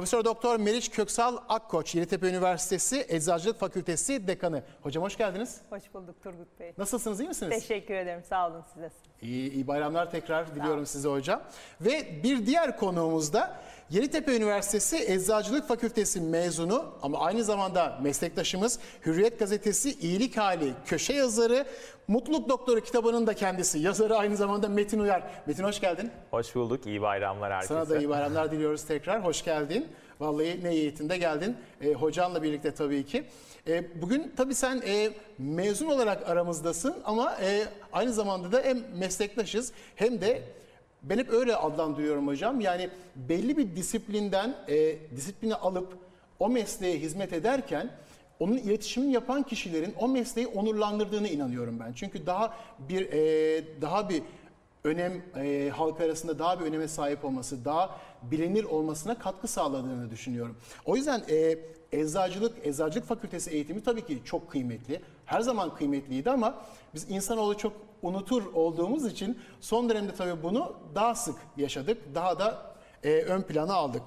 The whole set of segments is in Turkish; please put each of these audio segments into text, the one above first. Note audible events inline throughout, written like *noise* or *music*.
Profesör Doktor Meriç Köksal Akkoç, Yeditepe Üniversitesi Eczacılık Fakültesi Dekanı. Hocam hoş geldiniz. Hoş bulduk Turgut Bey. Nasılsınız, iyi misiniz? Teşekkür ederim. Sağ olun size. İyi, iyi bayramlar tekrar diliyorum size hocam. Ve bir diğer konuğumuz da Yeditepe Üniversitesi Eczacılık Fakültesi mezunu ama aynı zamanda meslektaşımız Hürriyet Gazetesi İyilik Hali köşe yazarı, Mutluluk Doktoru kitabının da kendisi yazarı aynı zamanda Metin Uyar. Metin hoş geldin. Hoş bulduk. İyi bayramlar herkese. Sana da iyi bayramlar diliyoruz tekrar. Hoş geldin. Vallahi ne niyetinde geldin. E, hocanla birlikte tabii ki. E, bugün tabii sen e, mezun olarak aramızdasın ama e, aynı zamanda da hem meslektaşız hem de ben hep öyle adlandırıyorum hocam. Yani belli bir disiplinden e, disiplini alıp o mesleğe hizmet ederken onun iletişimini yapan kişilerin o mesleği onurlandırdığını inanıyorum ben. Çünkü daha bir e, daha bir önem e, halk arasında daha bir öneme sahip olması, daha bilinir olmasına katkı sağladığını düşünüyorum. O yüzden e, eczacılık, eczacılık fakültesi eğitimi tabii ki çok kıymetli. Her zaman kıymetliydi ama biz insanoğlu çok unutur olduğumuz için son dönemde tabii bunu daha sık yaşadık. Daha da e, ön plana aldık.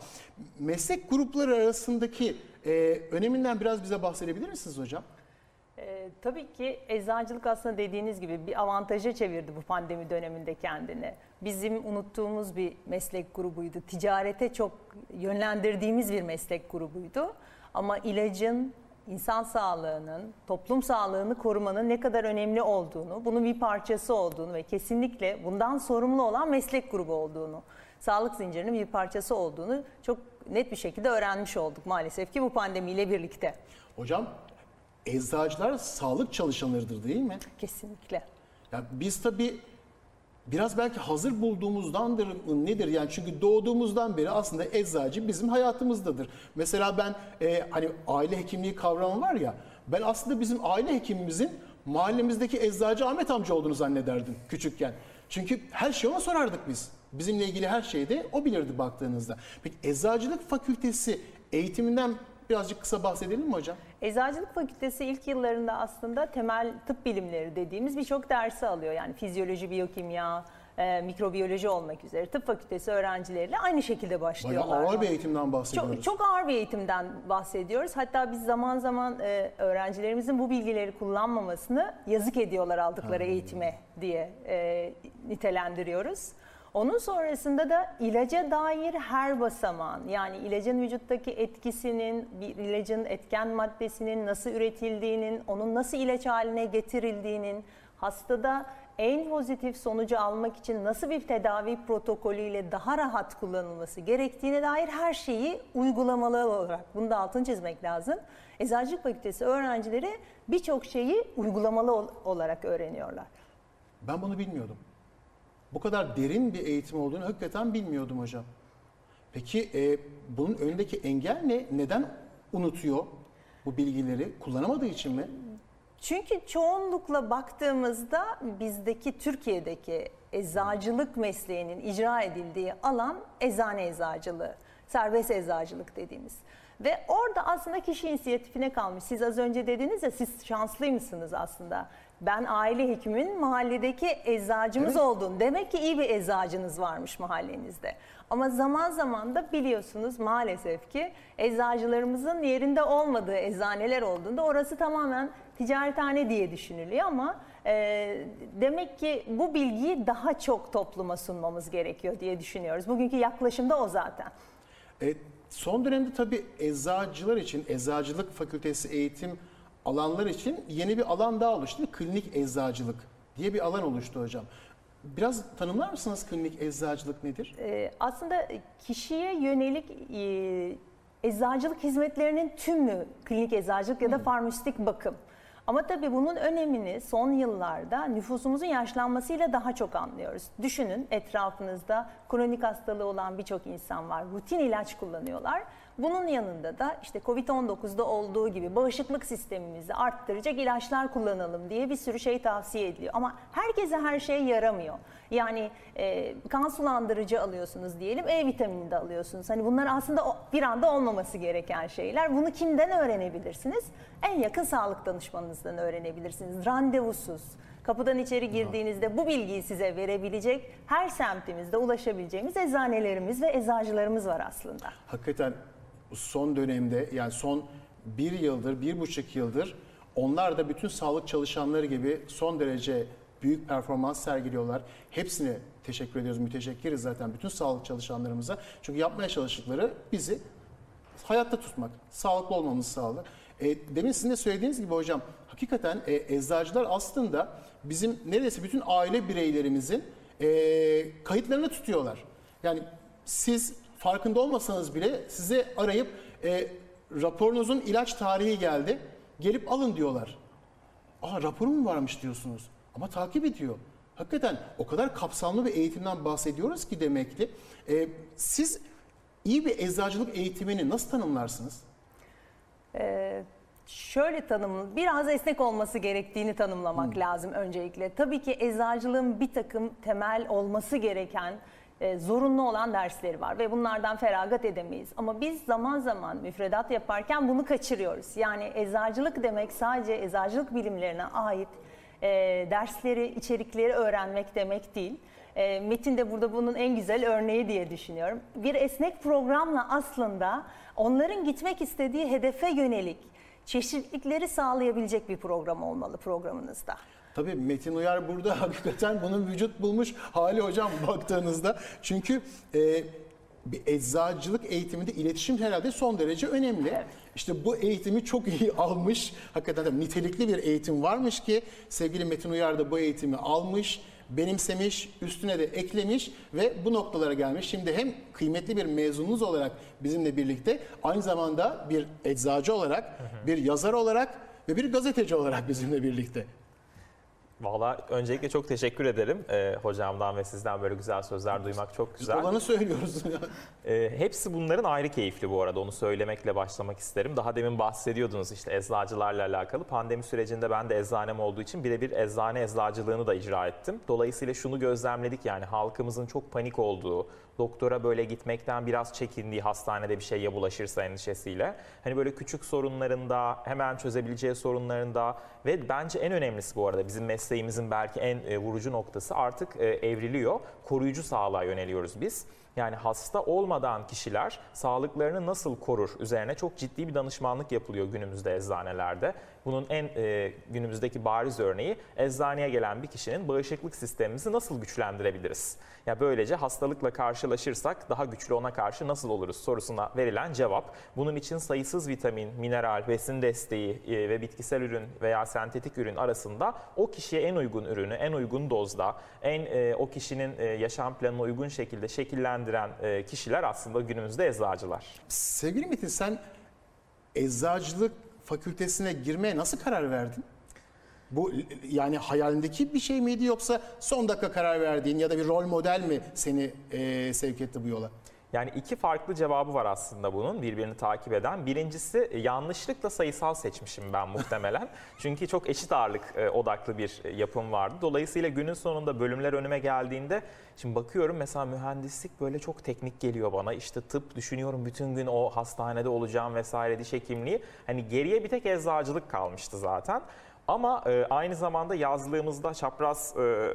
Meslek grupları arasındaki e, öneminden biraz bize bahsedebilir misiniz hocam? Ee, tabii ki eczacılık aslında dediğiniz gibi bir avantaja çevirdi bu pandemi döneminde kendini. Bizim unuttuğumuz bir meslek grubuydu. Ticarete çok yönlendirdiğimiz bir meslek grubuydu. Ama ilacın insan sağlığının, toplum sağlığını korumanın ne kadar önemli olduğunu, bunun bir parçası olduğunu ve kesinlikle bundan sorumlu olan meslek grubu olduğunu, sağlık zincirinin bir parçası olduğunu çok net bir şekilde öğrenmiş olduk maalesef ki bu pandemiyle birlikte. Hocam eczacılar sağlık çalışanlarıdır değil mi? Kesinlikle. Ya biz tabii biraz belki hazır bulduğumuzdandır mı nedir yani çünkü doğduğumuzdan beri aslında eczacı bizim hayatımızdadır. Mesela ben e, hani aile hekimliği kavramı var ya ben aslında bizim aile hekimimizin mahallemizdeki eczacı Ahmet amca olduğunu zannederdim küçükken. Çünkü her şeyi ona sorardık biz. Bizimle ilgili her şeyi de o bilirdi baktığınızda. Peki eczacılık fakültesi eğitiminden birazcık kısa bahsedelim mi hocam? Eczacılık Fakültesi ilk yıllarında aslında temel tıp bilimleri dediğimiz birçok dersi alıyor. Yani fizyoloji, biyokimya, e, mikrobiyoloji olmak üzere tıp fakültesi öğrencileriyle aynı şekilde başlıyorlar. Bayağı ağır bir eğitimden bahsediyoruz. Çok, çok ağır bir eğitimden bahsediyoruz. Hatta biz zaman zaman e, öğrencilerimizin bu bilgileri kullanmamasını yazık ediyorlar aldıkları eğitime diye e, nitelendiriyoruz. Onun sonrasında da ilaca dair her basamağın yani ilacın vücuttaki etkisinin, bir ilacın etken maddesinin nasıl üretildiğinin, onun nasıl ilaç haline getirildiğinin, hastada en pozitif sonucu almak için nasıl bir tedavi protokolüyle daha rahat kullanılması gerektiğine dair her şeyi uygulamalı olarak, bunu da altını çizmek lazım. Eczacılık Fakültesi öğrencileri birçok şeyi uygulamalı ol- olarak öğreniyorlar. Ben bunu bilmiyordum. Bu kadar derin bir eğitim olduğunu hakikaten bilmiyordum hocam. Peki e, bunun önündeki engel ne? Neden unutuyor bu bilgileri? Kullanamadığı için mi? Çünkü çoğunlukla baktığımızda bizdeki Türkiye'deki eczacılık mesleğinin icra edildiği alan eczane eczacılığı, serbest eczacılık dediğimiz. Ve orada aslında kişi inisiyatifine kalmış. Siz az önce dediniz ya siz şanslıymışsınız aslında. Ben aile hekimin mahalledeki eczacımız Evet. oldum. Demek ki iyi bir eczacınız varmış mahallenizde. Ama zaman zaman da biliyorsunuz maalesef ki eczacılarımızın yerinde olmadığı eczaneler olduğunda orası tamamen ticarethane diye düşünülüyor ama e, demek ki bu bilgiyi daha çok topluma sunmamız gerekiyor diye düşünüyoruz. Bugünkü yaklaşımda o zaten. E, son dönemde tabii eczacılar için, eczacılık fakültesi eğitim alanlar için yeni bir alan daha oluştu. Klinik eczacılık diye bir alan oluştu hocam. Biraz tanımlar mısınız klinik eczacılık nedir? Ee, aslında kişiye yönelik e, eczacılık hizmetlerinin tümü klinik eczacılık ya da farmasötik bakım. Ama tabii bunun önemini son yıllarda nüfusumuzun yaşlanmasıyla daha çok anlıyoruz. Düşünün etrafınızda kronik hastalığı olan birçok insan var. Rutin ilaç kullanıyorlar. Bunun yanında da işte Covid-19'da olduğu gibi bağışıklık sistemimizi arttıracak ilaçlar kullanalım diye bir sürü şey tavsiye ediliyor. Ama herkese her şey yaramıyor. Yani e, kan sulandırıcı alıyorsunuz diyelim, E vitamini de alıyorsunuz. Hani bunlar aslında bir anda olmaması gereken şeyler. Bunu kimden öğrenebilirsiniz? En yakın sağlık danışmanınızdan öğrenebilirsiniz. Randevusuz. Kapıdan içeri girdiğinizde bu bilgiyi size verebilecek her semtimizde ulaşabileceğimiz eczanelerimiz ve eczacılarımız var aslında. Hakikaten son dönemde yani son bir yıldır, bir buçuk yıldır onlar da bütün sağlık çalışanları gibi son derece büyük performans sergiliyorlar. Hepsine teşekkür ediyoruz, müteşekkiriz zaten bütün sağlık çalışanlarımıza. Çünkü yapmaya çalıştıkları bizi hayatta tutmak, sağlıklı olmamızı sağlar. E, demin sizin de söylediğiniz gibi hocam, hakikaten e, eczacılar aslında bizim neredeyse bütün aile bireylerimizin e, kayıtlarını tutuyorlar. Yani siz farkında olmasanız bile size arayıp e, raporunuzun ilaç tarihi geldi, gelip alın diyorlar. Aa raporum varmış diyorsunuz. Ama takip ediyor. Hakikaten o kadar kapsamlı bir eğitimden bahsediyoruz ki demekti. Ee, siz iyi bir eczacılık eğitimini nasıl tanımlarsınız? Ee, şöyle tanım, biraz esnek olması gerektiğini tanımlamak lazım öncelikle. Tabii ki eczacılığın bir takım temel olması gereken e, zorunlu olan dersleri var ve bunlardan feragat edemeyiz. Ama biz zaman zaman müfredat yaparken bunu kaçırıyoruz. Yani eczacılık demek sadece eczacılık bilimlerine ait e, dersleri, içerikleri öğrenmek demek değil. E, Metin de burada bunun en güzel örneği diye düşünüyorum. Bir esnek programla aslında onların gitmek istediği hedefe yönelik çeşitlilikleri sağlayabilecek bir program olmalı programınızda. Tabii Metin Uyar burada *laughs* hakikaten bunun vücut bulmuş hali hocam *laughs* baktığınızda. Çünkü e, bir eczacılık eğitiminde iletişim herhalde son derece önemli. İşte bu eğitimi çok iyi *laughs* almış. Hakikaten de nitelikli bir eğitim varmış ki sevgili Metin Uyar da bu eğitimi almış, benimsemiş, üstüne de eklemiş ve bu noktalara gelmiş. Şimdi hem kıymetli bir mezunumuz olarak bizimle birlikte aynı zamanda bir eczacı olarak, bir yazar olarak ve bir gazeteci olarak bizimle birlikte. Valla öncelikle çok teşekkür ederim Ee, hocamdan ve sizden böyle güzel sözler duymak çok Biz güzel. olanı söylüyoruz. Ee, *laughs* hepsi bunların ayrı keyifli bu arada onu söylemekle başlamak isterim. Daha demin bahsediyordunuz işte eczacılarla alakalı. Pandemi sürecinde ben de eczanem olduğu için birebir eczane eczacılığını da icra ettim. Dolayısıyla şunu gözlemledik yani halkımızın çok panik olduğu, doktora böyle gitmekten biraz çekindiği hastanede bir şey ya bulaşırsa endişesiyle. Hani böyle küçük sorunlarında, hemen çözebileceği sorunlarında ve bence en önemlisi bu arada bizim mesleğimizin belki en e, vurucu noktası artık e, evriliyor. Koruyucu sağlığa yöneliyoruz biz. Yani hasta olmadan kişiler sağlıklarını nasıl korur üzerine çok ciddi bir danışmanlık yapılıyor günümüzde eczanelerde. Bunun en e, günümüzdeki bariz örneği eczaneye gelen bir kişinin bağışıklık sistemimizi nasıl güçlendirebiliriz? Ya böylece hastalıkla karşılaşırsak daha güçlü ona karşı nasıl oluruz sorusuna verilen cevap. Bunun için sayısız vitamin, mineral, besin desteği e, ve bitkisel ürün veya sentetik ürün arasında o kişiye en uygun ürünü, en uygun dozda, en e, o kişinin e, yaşam planına uygun şekilde şekillendiren e, kişiler aslında günümüzde eczacılar. Sevgili Metin sen eczacılık fakültesine girmeye nasıl karar verdin? Bu yani hayalindeki bir şey miydi yoksa son dakika karar verdiğin ya da bir rol model mi seni e, sevk etti bu yola? Yani iki farklı cevabı var aslında bunun birbirini takip eden. Birincisi e, yanlışlıkla sayısal seçmişim ben muhtemelen. *laughs* Çünkü çok eşit ağırlık e, odaklı bir e, yapım vardı. Dolayısıyla günün sonunda bölümler önüme geldiğinde şimdi bakıyorum mesela mühendislik böyle çok teknik geliyor bana. İşte tıp düşünüyorum bütün gün o hastanede olacağım vesaire diş hekimliği. Hani geriye bir tek eczacılık kalmıştı zaten. Ama e, aynı zamanda yazlığımızda çapraz e,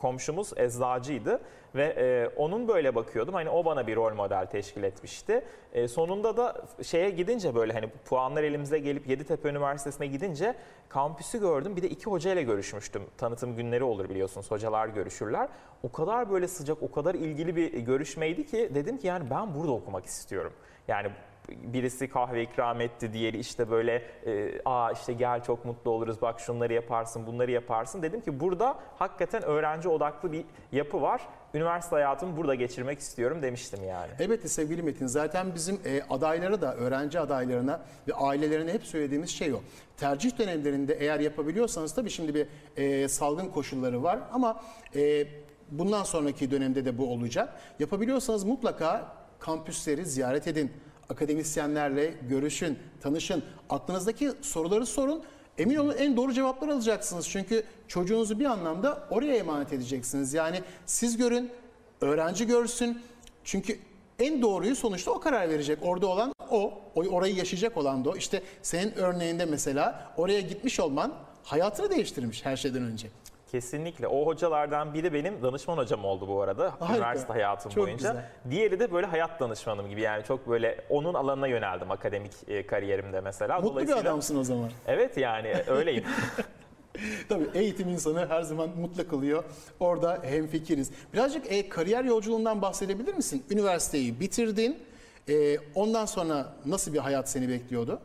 komşumuz eczacıydı ve e, onun böyle bakıyordum. Hani o bana bir rol model teşkil etmişti. E, sonunda da şeye gidince böyle hani puanlar elimize gelip Yeditepe Üniversitesi'ne gidince kampüsü gördüm. Bir de iki hoca ile görüşmüştüm. Tanıtım günleri olur biliyorsunuz. Hocalar görüşürler. O kadar böyle sıcak, o kadar ilgili bir görüşmeydi ki dedim ki yani ben burada okumak istiyorum. Yani birisi kahve ikram etti, diğeri işte böyle e, aa işte gel çok mutlu oluruz bak şunları yaparsın, bunları yaparsın. Dedim ki burada hakikaten öğrenci odaklı bir yapı var. Üniversite hayatımı burada geçirmek istiyorum demiştim yani. Elbette sevgili Metin zaten bizim e, adaylara da öğrenci adaylarına ve ailelerine hep söylediğimiz şey o. Tercih dönemlerinde eğer yapabiliyorsanız tabii şimdi bir e, salgın koşulları var ama e, bundan sonraki dönemde de bu olacak. Yapabiliyorsanız mutlaka kampüsleri ziyaret edin. Akademisyenlerle görüşün, tanışın. Aklınızdaki soruları sorun. Emin olun en doğru cevapları alacaksınız. Çünkü çocuğunuzu bir anlamda oraya emanet edeceksiniz. Yani siz görün, öğrenci görsün. Çünkü en doğruyu sonuçta o karar verecek. Orada olan o, orayı yaşayacak olan da o. İşte senin örneğinde mesela oraya gitmiş olman hayatını değiştirmiş her şeyden önce. Kesinlikle. O hocalardan biri benim danışman hocam oldu bu arada Harika. üniversite hayatım Çok boyunca. güzel. Diğeri de böyle hayat danışmanım gibi yani çok böyle onun alanına yöneldim akademik e, kariyerimde mesela. Mutlu bir adamsın o zaman. Evet yani *laughs* öyleyim. *laughs* Tabii eğitim insanı her zaman mutlu kılıyor. Orada hemfikiriz. Birazcık e, kariyer yolculuğundan bahsedebilir misin? Üniversiteyi bitirdin. E, ondan sonra nasıl bir hayat seni bekliyordu?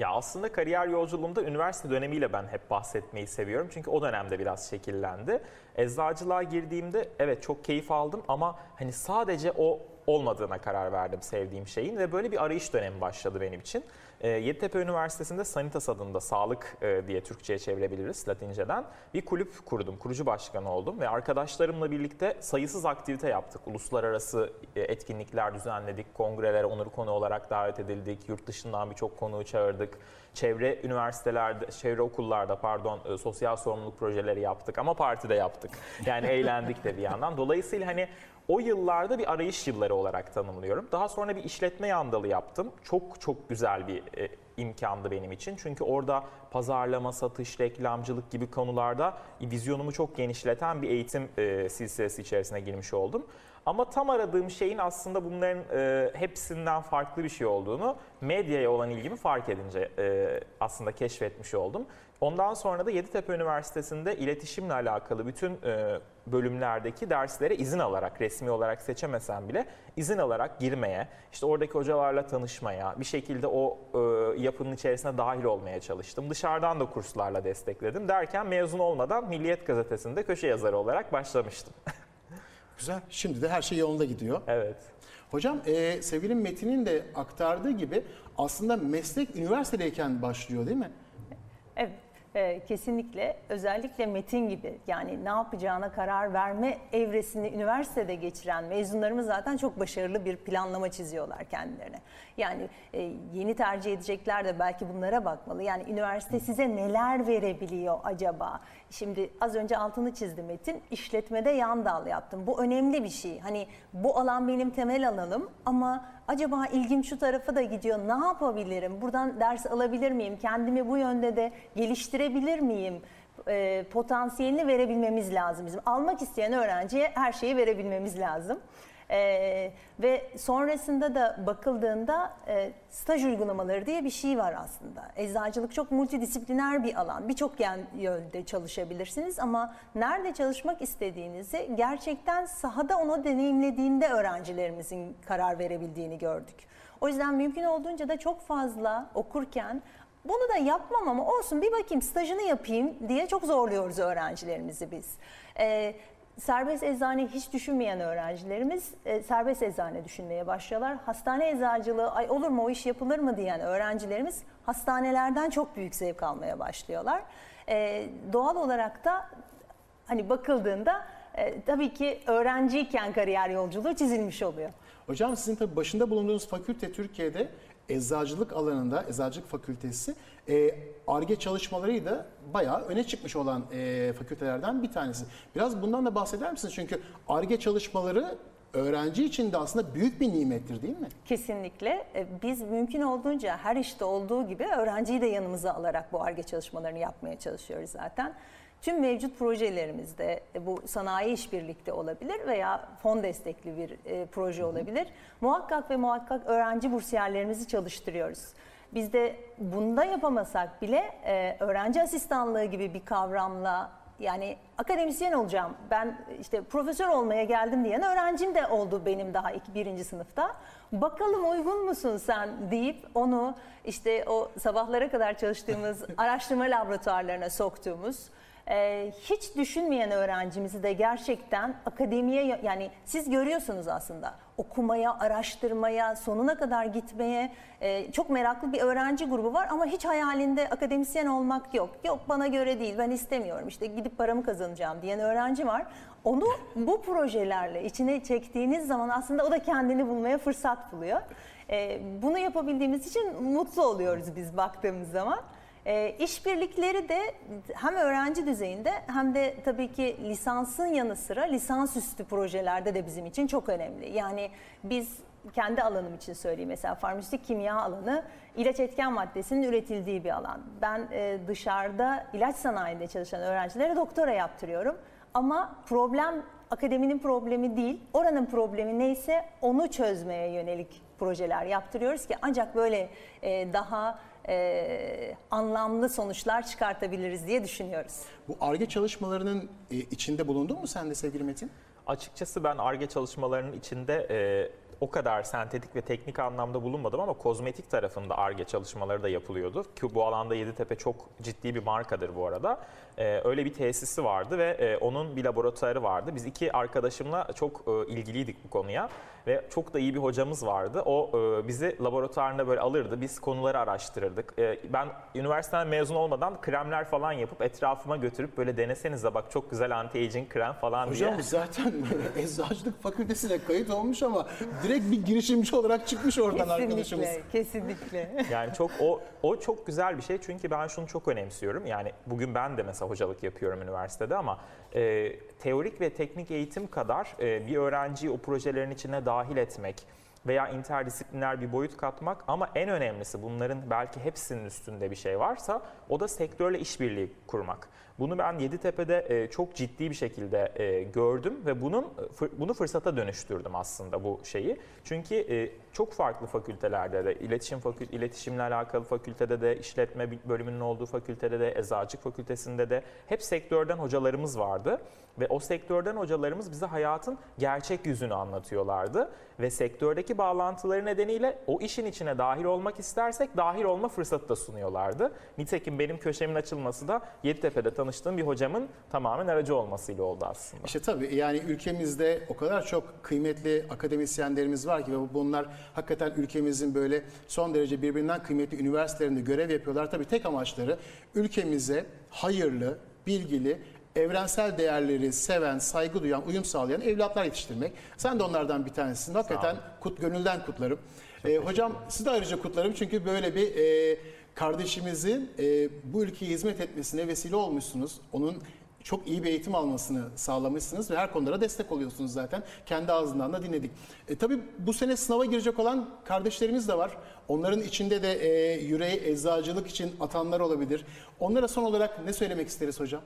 Ya aslında kariyer yolculuğumda üniversite dönemiyle ben hep bahsetmeyi seviyorum. Çünkü o dönemde biraz şekillendi. Eczacılığa girdiğimde evet çok keyif aldım ama hani sadece o olmadığına karar verdim sevdiğim şeyin ve böyle bir arayış dönemi başladı benim için. Ee, Yeditepe Üniversitesi'nde Sanitas adında sağlık e, diye Türkçe'ye çevirebiliriz Latinceden bir kulüp kurdum. Kurucu başkanı oldum ve arkadaşlarımla birlikte sayısız aktivite yaptık. Uluslararası e, etkinlikler düzenledik, kongrelere onur konu olarak davet edildik, yurt dışından birçok konuğu çağırdık. Çevre üniversitelerde, çevre okullarda pardon e, sosyal sorumluluk projeleri yaptık ama partide yaptık. Yani *laughs* eğlendik de bir yandan. Dolayısıyla hani o yıllarda bir arayış yılları olarak tanımlıyorum. Daha sonra bir işletme yandalı yaptım. Çok çok güzel bir e, imkandı benim için. Çünkü orada pazarlama, satış, reklamcılık gibi konularda vizyonumu çok genişleten bir eğitim e, silsilesi içerisine girmiş oldum. Ama tam aradığım şeyin aslında bunların e, hepsinden farklı bir şey olduğunu medyaya olan ilgimi fark edince e, aslında keşfetmiş oldum. Ondan sonra da Yeditepe Üniversitesi'nde iletişimle alakalı bütün e, bölümlerdeki derslere izin alarak, resmi olarak seçemesem bile izin alarak girmeye, işte oradaki hocalarla tanışmaya, bir şekilde o e, yapının içerisine dahil olmaya çalıştım. Dışarıdan da kurslarla destekledim derken mezun olmadan Milliyet Gazetesi'nde köşe yazarı olarak başlamıştım. *laughs* Güzel. Şimdi de her şey yolunda gidiyor. evet. Hocam e, sevgili Metin'in de aktardığı gibi aslında meslek üniversitedeyken başlıyor değil mi? Evet, e, kesinlikle. Özellikle Metin gibi yani ne yapacağına karar verme evresini üniversitede geçiren mezunlarımız zaten çok başarılı bir planlama çiziyorlar kendilerine. Yani e, yeni tercih edecekler de belki bunlara bakmalı. Yani üniversite size neler verebiliyor acaba? Şimdi az önce altını çizdi Metin. İşletmede yan dal yaptım. Bu önemli bir şey. Hani bu alan benim temel alanım ama acaba ilgim şu tarafa da gidiyor. Ne yapabilirim? Buradan ders alabilir miyim? Kendimi bu yönde de geliştirebilir miyim? E, potansiyelini verebilmemiz lazım bizim. Almak isteyen öğrenciye her şeyi verebilmemiz lazım. Ee, ve sonrasında da bakıldığında e, staj uygulamaları diye bir şey var aslında. Eczacılık çok multidisipliner bir alan. Birçok yönde çalışabilirsiniz ama nerede çalışmak istediğinizi gerçekten sahada onu deneyimlediğinde öğrencilerimizin karar verebildiğini gördük. O yüzden mümkün olduğunca da çok fazla okurken bunu da yapmam ama olsun bir bakayım stajını yapayım diye çok zorluyoruz öğrencilerimizi biz. Ee, serbest eczane hiç düşünmeyen öğrencilerimiz e, serbest eczane düşünmeye başlıyorlar. Hastane eczacılığı ay olur mu o iş yapılır mı diyen öğrencilerimiz hastanelerden çok büyük zevk almaya başlıyorlar. Ee, doğal olarak da hani bakıldığında e, tabii ki öğrenciyken kariyer yolculuğu çizilmiş oluyor. Hocam sizin tabii başında bulunduğunuz fakülte Türkiye'de eczacılık alanında, eczacılık fakültesi e, ARGE çalışmaları da bayağı öne çıkmış olan e, fakültelerden bir tanesi. Biraz bundan da bahseder misiniz? Çünkü ARGE çalışmaları öğrenci için de aslında büyük bir nimettir değil mi? Kesinlikle. E, Biz mümkün olduğunca her işte olduğu gibi öğrenciyi de yanımıza alarak bu ARGE çalışmalarını yapmaya çalışıyoruz zaten. Tüm mevcut projelerimizde e, bu sanayi işbirlikte olabilir veya fon destekli bir e, proje olabilir. Muhakkak ve muhakkak öğrenci bursiyerlerimizi çalıştırıyoruz. Biz de bunda yapamasak bile e, öğrenci asistanlığı gibi bir kavramla yani akademisyen olacağım, ben işte profesör olmaya geldim diyen öğrencim de oldu benim daha iki, birinci sınıfta. Bakalım uygun musun sen deyip onu işte o sabahlara kadar çalıştığımız *laughs* araştırma laboratuvarlarına soktuğumuz, e, hiç düşünmeyen öğrencimizi de gerçekten akademiye yani siz görüyorsunuz aslında okumaya, araştırmaya, sonuna kadar gitmeye e, çok meraklı bir öğrenci grubu var ama hiç hayalinde akademisyen olmak yok. Yok bana göre değil, ben istemiyorum. İşte gidip paramı kazanacağım diyen öğrenci var. Onu bu projelerle içine çektiğiniz zaman aslında o da kendini bulmaya fırsat buluyor. E, bunu yapabildiğimiz için mutlu oluyoruz biz baktığımız zaman. E, işbirlikleri de hem öğrenci düzeyinde hem de tabii ki lisansın yanı sıra lisansüstü projelerde de bizim için çok önemli. Yani biz kendi alanım için söyleyeyim mesela farmasötik kimya alanı ilaç etken maddesinin üretildiği bir alan. Ben e, dışarıda ilaç sanayinde çalışan öğrencilere doktora yaptırıyorum. Ama problem akademinin problemi değil, oranın problemi neyse onu çözmeye yönelik projeler yaptırıyoruz ki ancak böyle e, daha e, anlamlı sonuçlar çıkartabiliriz diye düşünüyoruz. Bu ARGE çalışmalarının e, içinde bulundun mu sen de sevgili Metin? Açıkçası ben ARGE çalışmalarının içinde e, o kadar sentetik ve teknik anlamda bulunmadım ama kozmetik tarafında ARGE çalışmaları da yapılıyordu. Ki bu alanda Yeditepe çok ciddi bir markadır bu arada. E, öyle bir tesisi vardı ve e, onun bir laboratuvarı vardı. Biz iki arkadaşımla çok e, ilgiliydik bu konuya ve çok da iyi bir hocamız vardı. O e, bizi laboratuvarına böyle alırdı. Biz konuları araştırırdık. E, ben üniversiteden mezun olmadan kremler falan yapıp etrafıma götürüp böyle denesenize bak çok güzel anti-aging krem falan diye. Hocam zaten *laughs* eczacılık fakültesine kayıt olmuş ama direkt bir girişimci olarak çıkmış oradan arkadaşımız. Kesinlikle, kesinlikle. *laughs* Yani çok o o çok güzel bir şey çünkü ben şunu çok önemsiyorum. Yani bugün ben de mesela hocalık yapıyorum üniversitede ama e, teorik ve teknik eğitim kadar e, bir öğrenciyi o projelerin içine dahil etmek veya interdisipliner bir boyut katmak ama en önemlisi bunların belki hepsinin üstünde bir şey varsa o da sektörle işbirliği kurmak. Bunu ben Yeditepe'de e, çok ciddi bir şekilde e, gördüm ve bunun fır- bunu fırsata dönüştürdüm aslında bu şeyi. Çünkü e, çok farklı fakültelerde de iletişim fakül iletişimle alakalı fakültede de işletme bölümünün olduğu fakültede de eczacılık fakültesinde de hep sektörden hocalarımız vardı ve o sektörden hocalarımız bize hayatın gerçek yüzünü anlatıyorlardı ve sektördeki bağlantıları nedeniyle o işin içine dahil olmak istersek dahil olma fırsatı da sunuyorlardı. Nitekim benim köşemin açılması da Yeditepe'de tanıştığım bir hocamın tamamen aracı olmasıyla oldu aslında. İşte tabii yani ülkemizde o kadar çok kıymetli akademisyenlerimiz var ki ve bunlar hakikaten ülkemizin böyle son derece birbirinden kıymetli üniversitelerinde görev yapıyorlar. Tabii tek amaçları ülkemize hayırlı, bilgili, evrensel değerleri seven, saygı duyan, uyum sağlayan evlatlar yetiştirmek. Sen de onlardan bir tanesin. Hakikaten kut, gönülden kutlarım. Ee, hocam sizi de ayrıca kutlarım çünkü böyle bir e, kardeşimizin e, bu ülkeye hizmet etmesine vesile olmuşsunuz. Onun çok iyi bir eğitim almasını sağlamışsınız ve her konulara destek oluyorsunuz zaten. Kendi ağzından da dinledik. E, tabii bu sene sınava girecek olan kardeşlerimiz de var. Onların içinde de e, yüreği eczacılık için atanlar olabilir. Onlara son olarak ne söylemek isteriz hocam?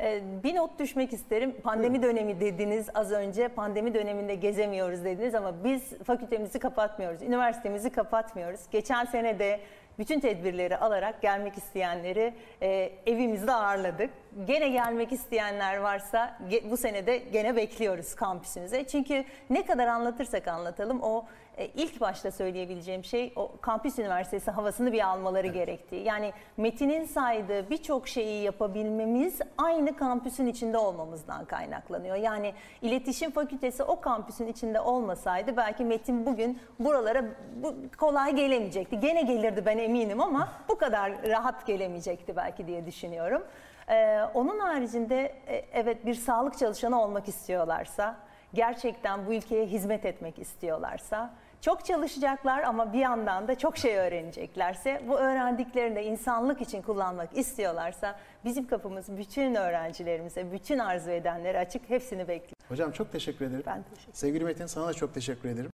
Ee, Bir not düşmek isterim. Pandemi dönemi dediniz az önce. Pandemi döneminde gezemiyoruz dediniz ama biz fakültemizi kapatmıyoruz. Üniversitemizi kapatmıyoruz. Geçen sene de bütün tedbirleri alarak gelmek isteyenleri e, evimizde ağırladık. Gene gelmek isteyenler varsa ge- bu sene de gene bekliyoruz kampüsümüze. Çünkü ne kadar anlatırsak anlatalım o e, ilk başta söyleyebileceğim şey o kampüs üniversitesi havasını bir almaları gerektiği. Yani Metin'in saydığı birçok şeyi yapabilmemiz aynı kampüsün içinde olmamızdan kaynaklanıyor. Yani iletişim fakültesi o kampüsün içinde olmasaydı belki Metin bugün buralara bu, kolay gelemeyecekti. Gene gelirdi ben eminim ama bu kadar rahat gelemeyecekti belki diye düşünüyorum. Ee, onun haricinde e, evet bir sağlık çalışanı olmak istiyorlarsa, gerçekten bu ülkeye hizmet etmek istiyorlarsa, çok çalışacaklar ama bir yandan da çok şey öğreneceklerse, bu öğrendiklerini de insanlık için kullanmak istiyorlarsa bizim kapımız bütün öğrencilerimize, bütün arzu edenlere açık, hepsini bekliyor. Hocam çok teşekkür ederim. Ben teşekkür Sevgili Metin sana da çok teşekkür ederim.